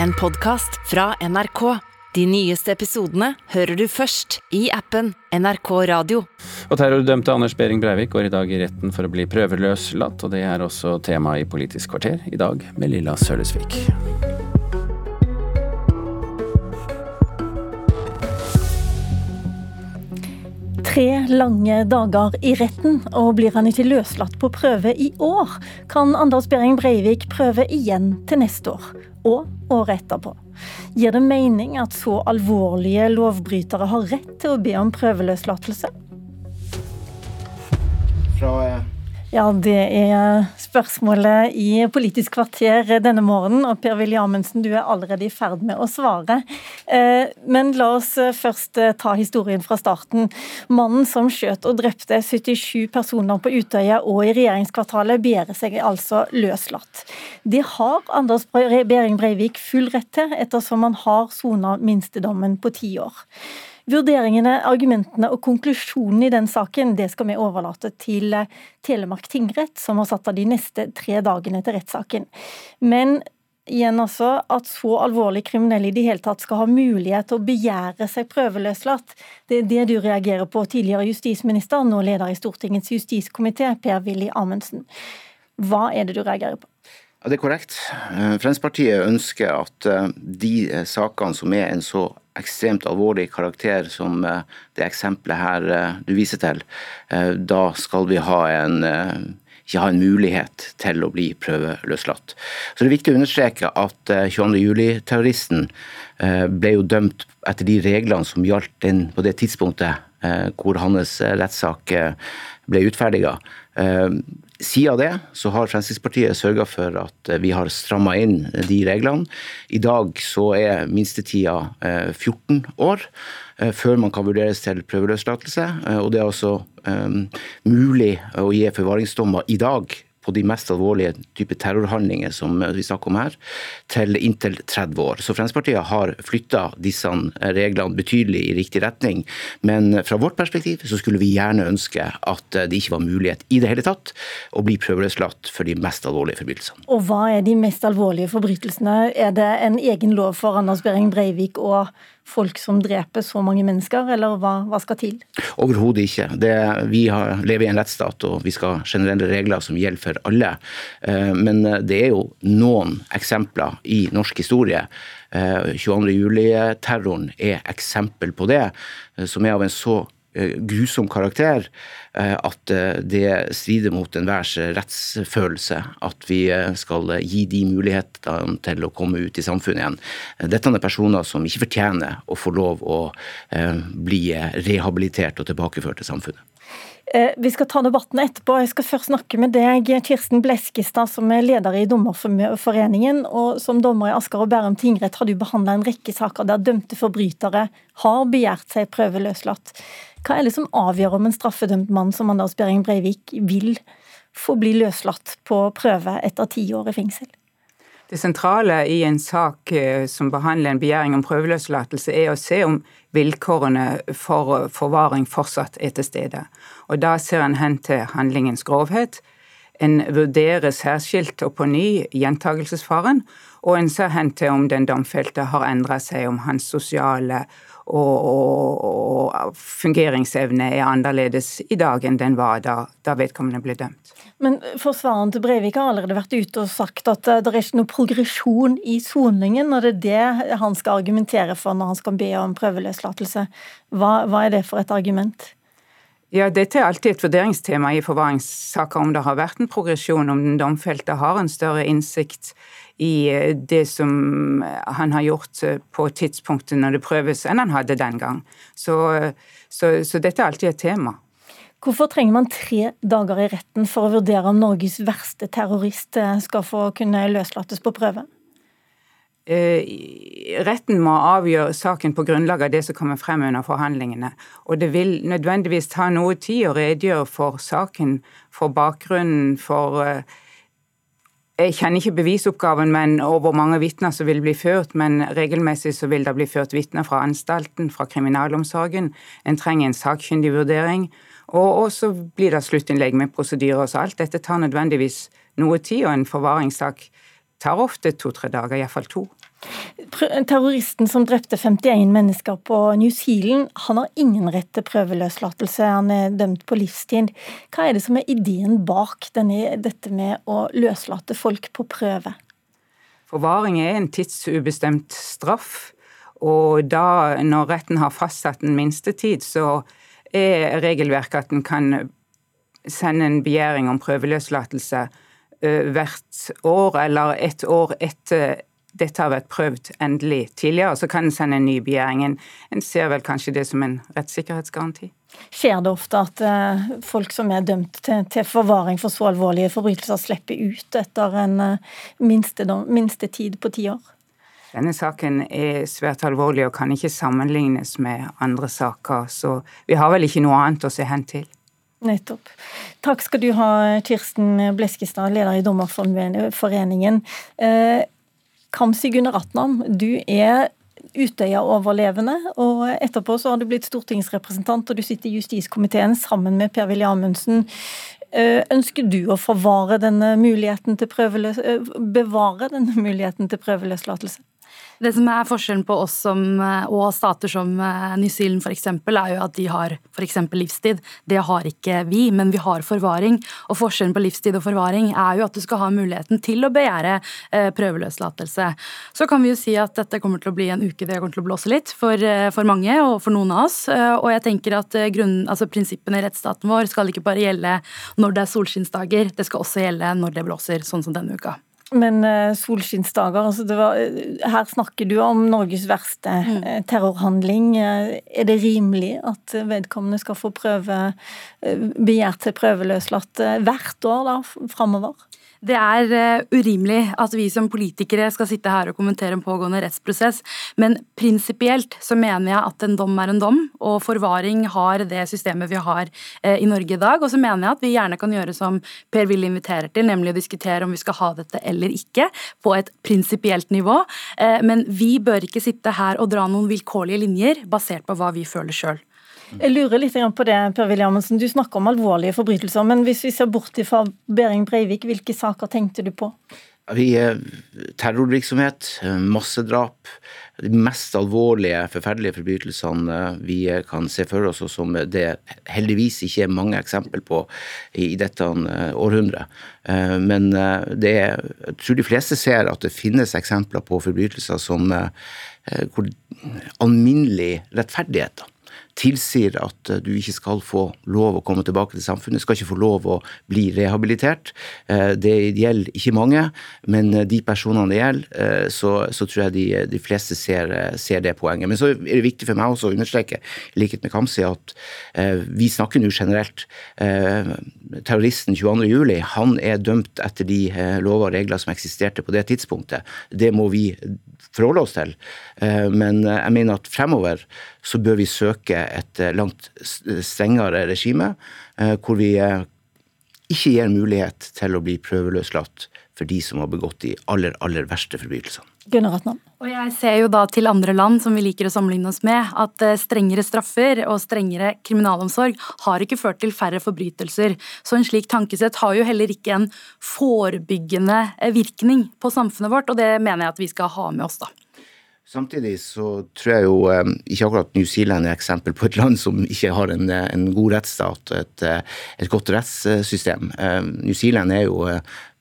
en podkast fra NRK. De nyeste episodene hører du først i appen NRK Radio. Og terrordømte Anders Behring Breivik går i dag i retten for å bli prøveløslatt, og det er også tema i Politisk kvarter i dag med Lilla Sølesvik. Tre lange dager i retten, og blir han ikke løslatt på prøve i år, kan Anders Behring Breivik prøve igjen til neste år, og året etterpå. Gir det mening at så alvorlige lovbrytere har rett til å be om prøveløslatelse? Fra eh, Ja, det er spørsmålet i Politisk kvarter denne morgenen, og Per-Willy Amundsen, du er allerede i ferd med å svare. Eh, Men la oss først eh, ta historien fra starten. Mannen som skjøt og drepte 77 personer på Utøya og i regjeringskvartalet, begjærer seg altså løslatt. Det har Anders Behring Breivik full rett til, ettersom han har sona minstedommen på ti år. Vurderingene, argumentene og konklusjonen i den saken det skal vi overlate til eh, Telemark tingrett, som har satt av de neste tre dagene til rettssaken. Men igjen altså, at så alvorlig kriminelle i det hele tatt skal ha mulighet til å begjære seg prøveløslatt, det er det du reagerer på, tidligere justisminister, nå leder i Stortingets justiskomité, Per-Willy Amundsen. Hva er det du reagerer på? Ja, Det er korrekt. Eh, Fremskrittspartiet ønsker at eh, de sakene som er en så ekstremt alvorlig karakter som eh, det eksempelet her eh, du viser til, eh, da skal vi ha en ikke ha en mulighet til å bli prøveløslatt. Så det er viktig å understreke at eh, 22. juli-terroristen eh, ble jo dømt etter de reglene som gjaldt den, på det tidspunktet hvor hans rettssak ble utferdiga. Siden det så har Fremskrittspartiet sørga for at eh, vi har stramma inn de reglene. I dag så er minstetida eh, 14 år eh, før man kan vurderes til prøveløslatelse. Eh, Og det er altså eh, mulig å gi forvaringsdommer i dag på de mest alvorlige type terrorhandlinger som vi snakker om her, til inntil 30 år. Så Fremskrittspartiet har flytta disse reglene betydelig i riktig retning. Men fra vårt perspektiv så skulle vi gjerne ønske at det ikke var mulighet i det hele tatt å bli prøveløslatt for de mest alvorlige forbrytelsene. Og hva er de mest alvorlige forbrytelsene? Er det en egen lov for Anders Behring Breivik og folk som dreper så mange mennesker, eller hva, hva skal til? Overhodet ikke. Det, vi har, lever i en rettsstat, og vi skal ha generelle regler som gjelder for alle. Eh, Men det er jo noen eksempler i norsk historie. Eh, 22. juli-terroren er eksempel på det, eh, som er av en så eh, grusom karakter eh, at eh, det strider mot enhvers rettsfølelse at vi eh, skal gi de mulighetene til å komme ut i samfunnet igjen. Dette er personer som ikke fortjener å få lov å eh, bli rehabilitert og tilbakeført til samfunnet. Eh, Vi skal ta debatten etterpå. Jeg skal først snakke med deg, Kirsten Bleskestad, som er leder i Dommerforeningen. Og som dommer i Asker og Bærum tingrett har du behandla en rekke saker der dømte forbrytere har begjært seg prøveløslatt. Hva er det som avgjør om en straffedømt mann som Anders Behring Breivik vil få bli løslatt på prøve etter ti år i fengsel? Det sentrale i en sak eh, som behandler en begjæring om prøveløslatelse, er å se om vilkårene for forvaring fortsatt er til stede. Og Da ser en hen til handlingens grovhet. En vurderer særskilt og på ny gjentagelsesfaren, og en ser hen til om den domfelte har endra seg, om hans sosiale og, og, og fungeringsevne er annerledes i dag enn den var da, da vedkommende ble dømt. Men forsvareren til Breivik har allerede vært ute og sagt at eh, det er ikke noe progresjon i soningen, og det er det han skal argumentere for når han skal be om prøveløslatelse. Hva, hva er det for et argument? Ja, Dette er alltid et vurderingstema i forvaringssaker, om det har vært en progresjon, om den domfelte har en større innsikt i eh, det som han har gjort eh, på tidspunktet når det prøves, enn han hadde den gang. Så, så, så dette er alltid et tema. Hvorfor trenger man tre dager i retten for å vurdere om Norges verste terrorist eh, skal få kunne løslates på prøve? Eh, Retten må avgjøre saken på grunnlag av det som kommer frem under forhandlingene. Og det vil nødvendigvis ta noe tid å redegjøre for saken, for bakgrunnen, for eh, Jeg kjenner ikke bevisoppgaven men, og hvor mange vitner som vil bli ført, men regelmessig så vil det bli ført vitner fra anstalten, fra kriminalomsorgen. En trenger en sakkyndig vurdering. Og, så blir det sluttinnlegg med prosedyrer. Så alt dette tar nødvendigvis noe tid, og en forvaringssak tar ofte to-tre dager, iallfall to. Terroristen som drepte 51 mennesker på New Zealand, han har ingen rett til prøveløslatelse. Han er dømt på livstid. Hva er det som er ideen bak denne, dette med å løslate folk på prøve? Forvaring er en tidsubestemt straff. Og da, når retten har fastsatt en minstetid, så er regelverket at en kan sende en begjæring om prøveløslatelse hvert år eller ett år etter dette har vært prøvd endelig tidligere, så kan en sende en ny begjæring. En ser vel kanskje det som en rettssikkerhetsgaranti. Skjer det ofte at uh, folk som er dømt til, til, forvaring for så alvorlige forbrytelser, slipper ut etter en uh, minste, tid på ti år? Denne saken er svært alvorlig og kan ikke sammenlignes med andre saker, så vi har vel ikke noe annet å se hen til. Nettopp. Takk skal du ha, Kirsten Bleskestad, leder i Dommerforeningen. Kamzy Gunaratnam, du er Utøya-overlevende, og etterpå så har du blitt stortingsrepresentant, og du sitter i justiskomiteen sammen med Per-Willy Amundsen. Eh, ønsker du å eh, bevare denne muligheten til prøveløslatelse? Det som er forskjellen på oss som, eh, og stater som eh, New Zealand f.eks., er jo at de har f.eks. livstid. Det har ikke vi, men vi har forvaring. Og forskjellen på livstid og forvaring er jo at du skal ha muligheten til å begjære eh, prøveløslatelse. Så kan vi jo si at dette kommer til å bli en uke det kommer til å blåse litt for, for mange og for noen av oss. Og jeg tenker at grunn, altså prinsippene i rettsstaten vår skal ikke bare gjelde når det er solskinnsdager, det skal også gjelde når det blåser, sånn som denne uka. Men uh, solskinnsdager, altså var, uh, her snakker du om Norges verste uh, terrorhandling. er det rimelig at vedkommende skal få prøve, begjært til prøveløslatt hvert år da, framover? Det er eh, urimelig at vi som politikere skal sitte her og kommentere en pågående rettsprosess, men prinsipielt så mener jeg at en dom er en dom, og forvaring har det systemet vi har eh, i Norge i dag. Og så mener jeg at vi gjerne kan gjøre som Per Willy inviterer til, nemlig å diskutere om vi skal ha dette eller ikke, på et prinsipielt nivå. Eh, men vi bør ikke sitte her og dra noen vilkårlige linjer basert på hva vi føler sjøl. Jeg lurer litt på det, Per Williamsen. Du snakker om alvorlige forbrytelser. Men hvis vi ser bort fra Behring Breivik, hvilke saker tenkte du på? Vi, terrorvirksomhet, massedrap, de mest alvorlige, forferdelige forbrytelsene vi kan se for oss, og som det heldigvis ikke er mange eksempler på i dette århundret. Men det jeg tror de fleste ser at det finnes eksempler på forbrytelser som hvor alminnelig rettferdighet tilsier at eh, du ikke skal få lov å komme tilbake til samfunnet, skal ikke få lov å bli rehabilitert. Eh, det gjelder ikke mange, men eh, de personene det gjelder, så, så tror jeg de, de fleste ser, ser, det poenget. Men så er det viktig for meg også å understreke, i likhet med Kamzy, at vi snakker nå generelt. Terroristen 22.07, han er dømt etter de lover og regler som eksisterte på det tidspunktet. Det må vi forholde oss til. Men jeg mener at fremover så bør vi søke et eh, langt strengere regime, eh, hvor vi eh, ikke gir mulighet til å bli prøveløslatt for de som har begått de aller, aller verste forbrytelsene. Gunnar Atnan. Og jeg ser jo da til andre land som vi liker å sammenligne oss med, at strengere straffer og strengere kriminalomsorg har ikke ført til færre forbrytelser. Så en slik tankesett har jo heller ikke en forebyggende virkning på samfunnet vårt, og det mener jeg at vi skal ha med oss, da. Samtidig så tror jeg jo eh, ikke akkurat New Zealand er eksempel på et land som ikke har en, eh, en god rettsstat og et, eh, et, godt rettssystem. New Zealand er jo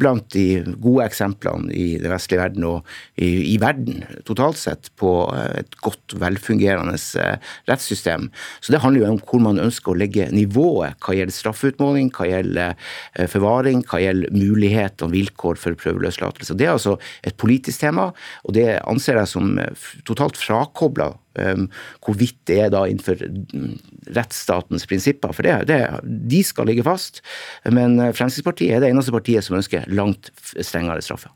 blant de gode eksemplene i den vestlige verden og i, i, verden totalt sett på eh, et godt, velfungerende eh, rettssystem. Så det handler jo om hvor man ønsker å legge nivået hva gjelder straffeutmåling, hva gjelder eh, forvaring, hva gjelder mulighet og vilkår for prøveløslatelse. Det er altså et politisk tema, og det anser jeg som totalt frakobla hvorvidt det er da innenfor rettsstatens prinsipper. For det, det, de skal ligge fast. Men uh, Fremskrittspartiet er det eneste partiet som ønsker langt strengere straffer.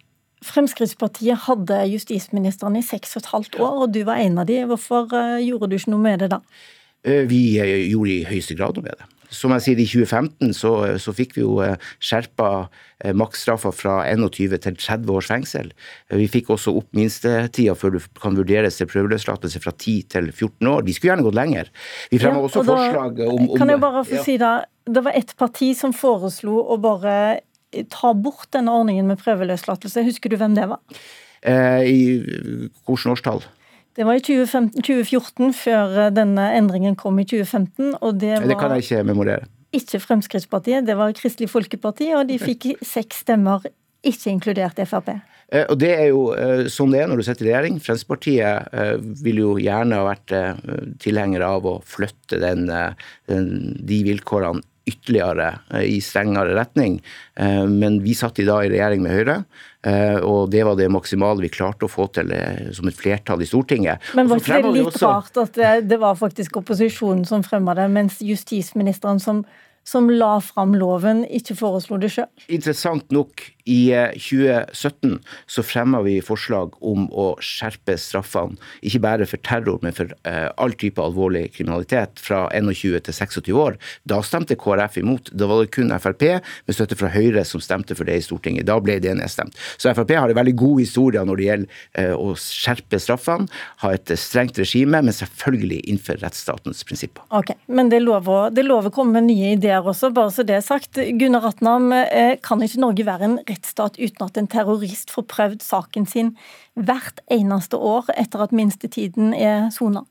Fremskrittspartiet hadde justisministeren i seks og et halvt år, og du var en av de. Hvorfor uh, gjorde du ikke noe med det da? Uh, vi gjorde i høyeste grad noe med det. Som jeg sier, i 2015 så, så fikk vi jo skjerpa Eh, maksstraffa fra 21 til 30 års fengsel. Eh, vi fikk også opp minstetida før du kan vurderes til prøveløslatelse fra 10 til 14 år. Vi skulle gjerne gått lenger. Vi fremma ja, også da, forslag om, om, Kan jeg bare få ja. si da, Det var ett parti som foreslo å bare ta bort denne ordningen med prøveløslatelse. Husker du hvem det var? I hvilket årstall? Det var i 2015, 2014, før denne endringen kom i 2015. og Det, var det kan jeg ikke memorere. Ikke Fremskrittspartiet, det var Kristelig Folkeparti, og de fikk seks stemmer, ikke inkludert Frp. Eh, og Det er jo eh, sånn det er når du sitter i regjering. Fremskrittspartiet eh, vil jo gjerne ha vært tilhenger av å flytte den, den, de vilkårene ytterligere i strengere retning. Men vi satt i dag i regjering med Høyre, og det var det maksimale vi klarte å få til som et flertall i Stortinget. Men var ikke det litt også... rart at det, det var faktisk opposisjonen som fremma det, mens justisministeren som som la fram loven, ikke foreslo det sjøl? Interessant nok i 2017 eh, så fremma vi forslag om å skjerpe straffene, ikke bare for terror, men for uh, all type alvorlig kriminalitet, fra 21 til 26 år. Da stemte KrF imot. Da var det kun Frp med støtte fra Høyre som stemte for det i Stortinget. Da ble det nedstemt. Så Frp har en veldig god historie når det gjelder uh, å skjerpe straffene, ha et strengt regime, men selvfølgelig innenfor rettsstatens prinsipper. Ok, Men det lover, det lover å komme med nye ideer også, bare så det er sagt. Gunnar Ratnam, uh, kan ikke Norge være en rett rettsstat uten at en terrorist får prøvd saken sin hvert eneste år etter at minstetiden er sona?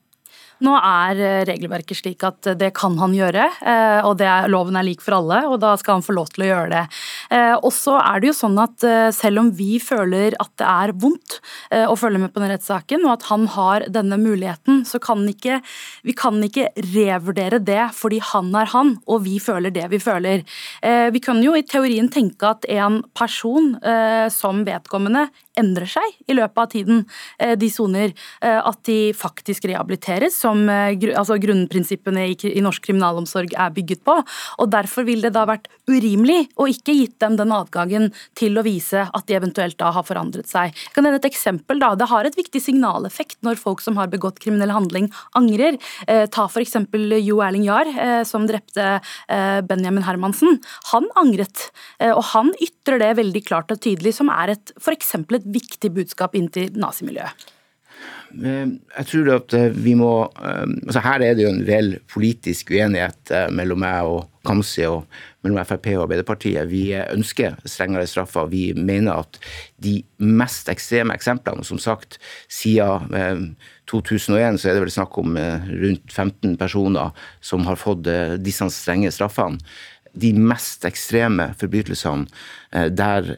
Nå er eh, regelverket slik at det kan han gjøre, eh, og er, loven er lik for alle, og da skal han få lov til å gjøre det. Eh, og så er det jo sånn at selv om vi føler at det er vondt å følge med på den rettssaken, og at han har denne muligheten, så kan ikke, vi kan ikke revurdere det fordi han er han, og vi føler det vi føler. Vi kan jo i teorien tenke at en person som vedkommende endrer seg i løpet av tiden de soner, at de faktisk rehabiliteres som eh, altså grunnprinsippene i norsk kriminalomsorg er bygget på. og Derfor vil det da vært urimelig å ikke gitt dem den adgangen til å vise at de eventuelt da har forandret seg. Jeg kan nevne et eksempel. da, Det har et viktig signaleffekt når folk som har begått kriminell handling, angrer. Eh, ta f.eks. Jo Erling Jahr, eh, som drepte eh, Benjamin Hermansen. Han angret, eh, og han ytrer det veldig klart og tydelig, som er et for et viktig budskap inn til nazimiljøet. Eh, jeg tror at eh, vi må eh, altså Her er det jo en reell politisk uenighet mellom meg og Kamzy og mellom Frp og Arbeiderpartiet. Vi ønsker strengere straffer. Vi mener at de mest ekstreme eksemplene, som sagt, siden 2001 så er det vel snakk om rundt 15 personer som har fått disse strenge straffene. De mest ekstreme forbrytelsene der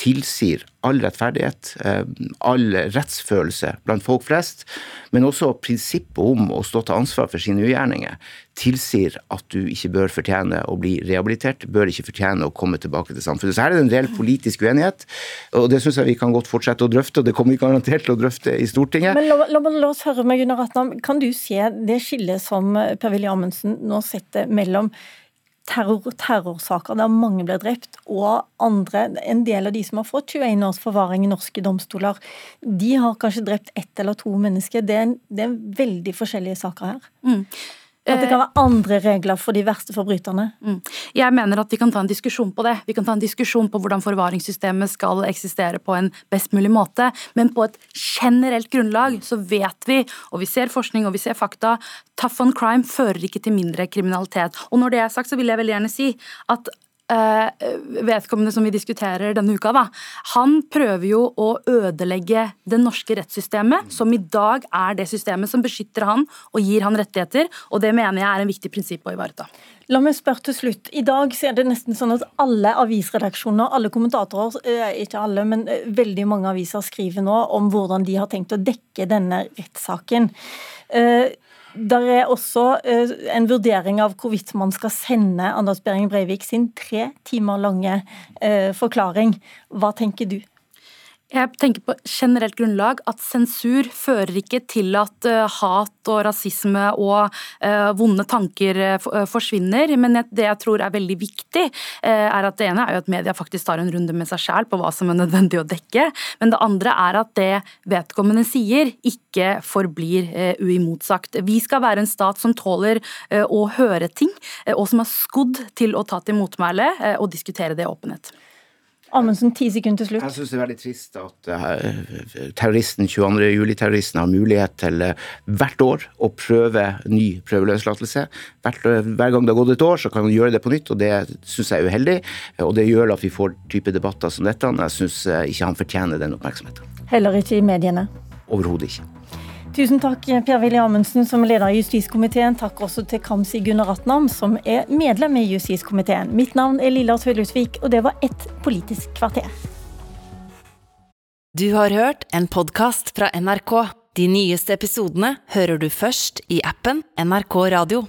tilsier all rettferdighet, eh, all rettsfølelse blant folk flest, men også prinsippet om å stå til ansvar for sine ugjerninger, tilsier at du ikke bør fortjene å bli rehabilitert, bør ikke fortjene å komme tilbake til samfunnet. Så her er det en reell politisk uenighet, og det syns jeg vi kan godt fortsette å drøfte, og det kommer vi garantert til å drøfte i Stortinget. Men la, la, la oss høre med Gunnar Atnam, kan du se det skillet som Per-Willy Amundsen nå setter mellom terror, terrorsaker der mange ble drept, og andre, en del av de som har fått 21 års forvaring i norske domstoler, de har kanskje drept ett eller to mennesker. Det er, det er veldig forskjellige saker her. Mm. At det kan være andre regler for de verste forbryterne? Mm. Jeg mener at vi kan ta en diskusjon på det. Vi kan ta en diskusjon på hvordan forvaringssystemet skal eksistere på en best mulig måte. Men på et generelt grunnlag så vet vi, og vi ser forskning og vi ser fakta, tough on crime fører ikke til mindre kriminalitet. Og når det er sagt, så vil jeg veldig gjerne si at Eh, vedkommende som vi diskuterer denne uka, da, han prøver jo å ødelegge det norske rettssystemet, som i dag er det systemet som beskytter han og gir han rettigheter, og det mener jeg er en viktig prinsipp å ivareta. La meg spørre til slutt. I dag er det nesten sånn at alle avisredaksjoner, alle kommentatorer, eh, ikke alle, men eh, veldig mange aviser skriver nå om hvordan de har tenkt å dekke denne rettssaken. Der er også uh, en vurdering av hvorvidt man skal sende Anders Behring Breivik sin tre timer lange uh, forklaring. Hva tenker du? Jeg tenker på generelt grunnlag at sensur fører ikke til at uh, hat og rasisme og uh, vonde tanker uh, forsvinner. Men det jeg tror er veldig viktig, er at det ene er jo at media faktisk tar en runde med seg sjæl på hva som er nødvendig å dekke. Men det andre er at det vedkommende sier, ikke forblir uimotsagt. Vi skal være en stat som tåler å høre ting, og som er skodd til å ta til motmæle og diskutere det i åpenhet. Amundsen, ti sekunder til slutt. Jeg syns det er veldig trist at uh, terroristen, 22. juli-terroristen har mulighet til uh, hvert år å prøve ny prøveløslatelse. Uh, hver gang det har gått et år, så kan han gjøre det på nytt, og det syns jeg er uheldig. Og det gjør at vi får type debatter som dette. Jeg syns ikke han fortjener den oppmerksomheten. Heller ikke i mediene? Overhodet ikke. Tusen takk, Per-Willy Amundsen, som leder justiskomiteen. Takk også til Kamzy Gunaratnam, som er medlem i justiskomiteen. Mitt navn er Lilla Tøylusvik, og det var ett Politisk kvarter. Du har hørt en podkast fra NRK. De nyeste episodene hører du først i appen NRK Radio.